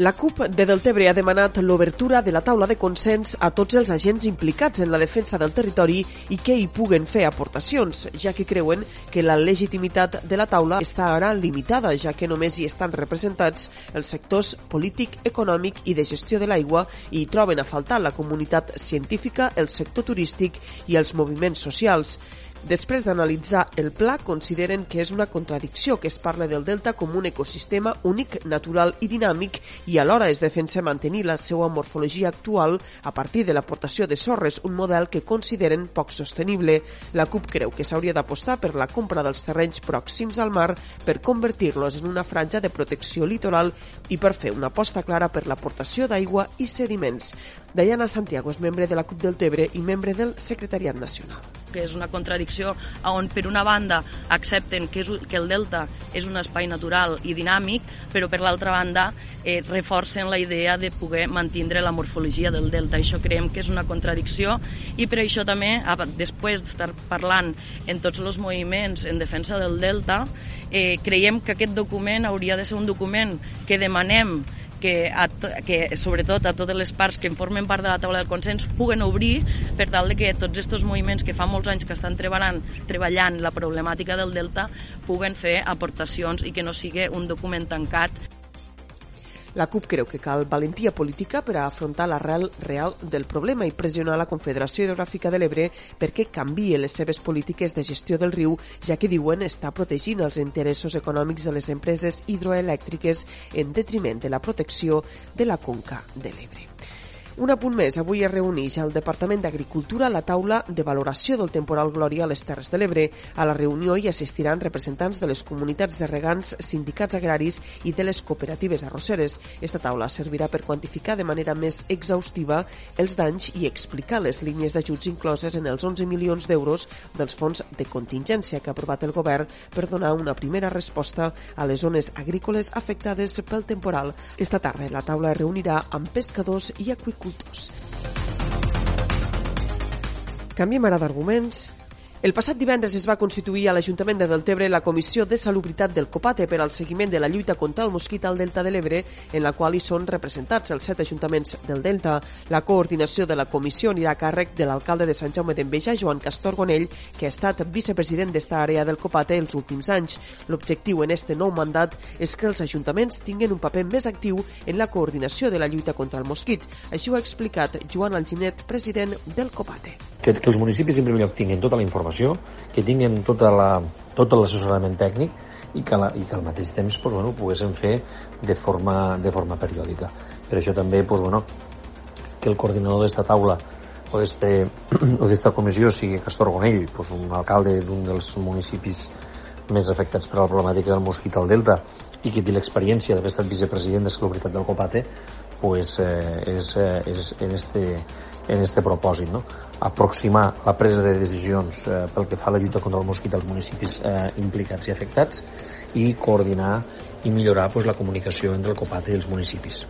La CUP de Deltebre ha demanat l'obertura de la taula de consens a tots els agents implicats en la defensa del territori i que hi puguen fer aportacions, ja que creuen que la legitimitat de la taula està ara limitada, ja que només hi estan representats els sectors polític, econòmic i de gestió de l'aigua i hi troben a faltar la comunitat científica, el sector turístic i els moviments socials. Després d'analitzar el pla, consideren que és una contradicció que es parla del delta com un ecosistema únic, natural i dinàmic i alhora es defensa mantenir la seva morfologia actual a partir de l'aportació de sorres, un model que consideren poc sostenible. La CUP creu que s'hauria d'apostar per la compra dels terrenys pròxims al mar per convertir-los en una franja de protecció litoral i per fer una aposta clara per l'aportació d'aigua i sediments. Diana Santiago és membre de la CUP del Tebre i membre del Secretariat Nacional. Que és una contradicció on per una banda accepten que, és, que el delta és un espai natural i dinàmic, però per l'altra banda eh, reforcen la idea de poder mantindre la morfologia del delta. Això creiem que és una contradicció i per això també, després d'estar parlant en tots els moviments en defensa del delta, eh, creiem que aquest document hauria de ser un document que demanem que, a, que sobretot a totes les parts que en formen part de la taula del consens puguen obrir per tal de que tots aquests moviments que fa molts anys que estan treballant, treballant la problemàtica del delta puguen fer aportacions i que no sigui un document tancat la CUP creu que cal valentia política per a afrontar l'arrel real del problema i pressionar la Confederació Hidrogràfica de l'Ebre perquè canvie les seves polítiques de gestió del riu, ja que diuen està protegint els interessos econòmics de les empreses hidroelèctriques en detriment de la protecció de la conca de l'Ebre. Un apunt més, avui es reuneix al Departament d'Agricultura la taula de valoració del temporal Glòria a les Terres de l'Ebre. A la reunió hi assistiran representants de les comunitats de regants, sindicats agraris i de les cooperatives arrosseres. Esta taula servirà per quantificar de manera més exhaustiva els danys i explicar les línies d'ajuts incloses en els 11 milions d'euros dels fons de contingència que ha aprovat el govern per donar una primera resposta a les zones agrícoles afectades pel temporal. Esta tarda la taula es reunirà amb pescadors i aqüicultors agricultors. Canviem ara d'arguments el passat divendres es va constituir a l'Ajuntament de Deltebre la Comissió de Salubritat del Copate per al seguiment de la lluita contra el mosquit al Delta de l'Ebre, en la qual hi són representats els set ajuntaments del Delta. La coordinació de la comissió anirà a càrrec de l'alcalde de Sant Jaume d'Enveja, Joan Castor Gonell, que ha estat vicepresident d'esta àrea del Copate els últims anys. L'objectiu en este nou mandat és que els ajuntaments tinguin un paper més actiu en la coordinació de la lluita contra el mosquit. Així ho ha explicat Joan Alginet, president del Copate. Que, que els municipis en primer lloc tinguin tota la informació que tinguin tota la, tot l'assessorament tècnic i que, la, i que al mateix temps pues, bueno, ho poguessin fer de forma, de forma periòdica. Per això també pues, bueno, que el coordinador d'esta taula o d'esta comissió sigui Castor Gonell, pues, un alcalde d'un dels municipis més afectats per la problemàtica del mosquit al Delta i que té l'experiència d'haver estat vicepresident de Salubritat del Copate, pues, eh, és, eh, és en este, en este propòsit, no? aproximar la presa de decisions eh, pel que fa a la lluita contra el mosquit als municipis eh, implicats i afectats i coordinar i millorar pues, la comunicació entre el COPAT i els municipis.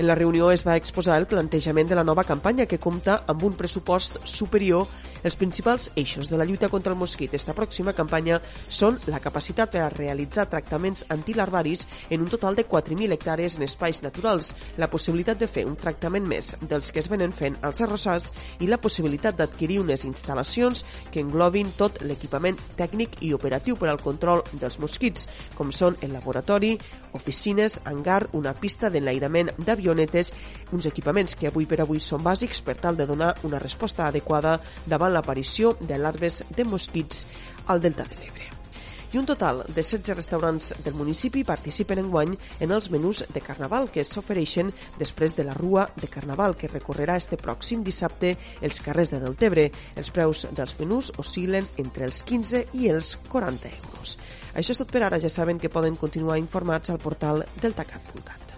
En la reunió es va exposar el plantejament de la nova campanya que compta amb un pressupost superior els principals eixos de la lluita contra el mosquit d'esta pròxima campanya són la capacitat per a realitzar tractaments antilarvaris en un total de 4.000 hectàrees en espais naturals, la possibilitat de fer un tractament més dels que es venen fent als arrossars i la possibilitat d'adquirir unes instal·lacions que englobin tot l'equipament tècnic i operatiu per al control dels mosquits, com són el laboratori, oficines, hangar, una pista d'enlairament d'avionetes, uns equipaments que avui per avui són bàsics per tal de donar una resposta adequada davant l'aparició de larves de mosquits al Delta de l'Ebre. i un total de 16 restaurants del municipi participen en guany en els menús de Carnaval que s'ofereixen després de la Rua de Carnaval que recorrerà este pròxim dissabte els carrers de Deltebre. Els preus dels menús oscil·len entre els 15 i els 40 euros. Això és tot per ara. Ja saben que poden continuar informats al portal deltacat.cat.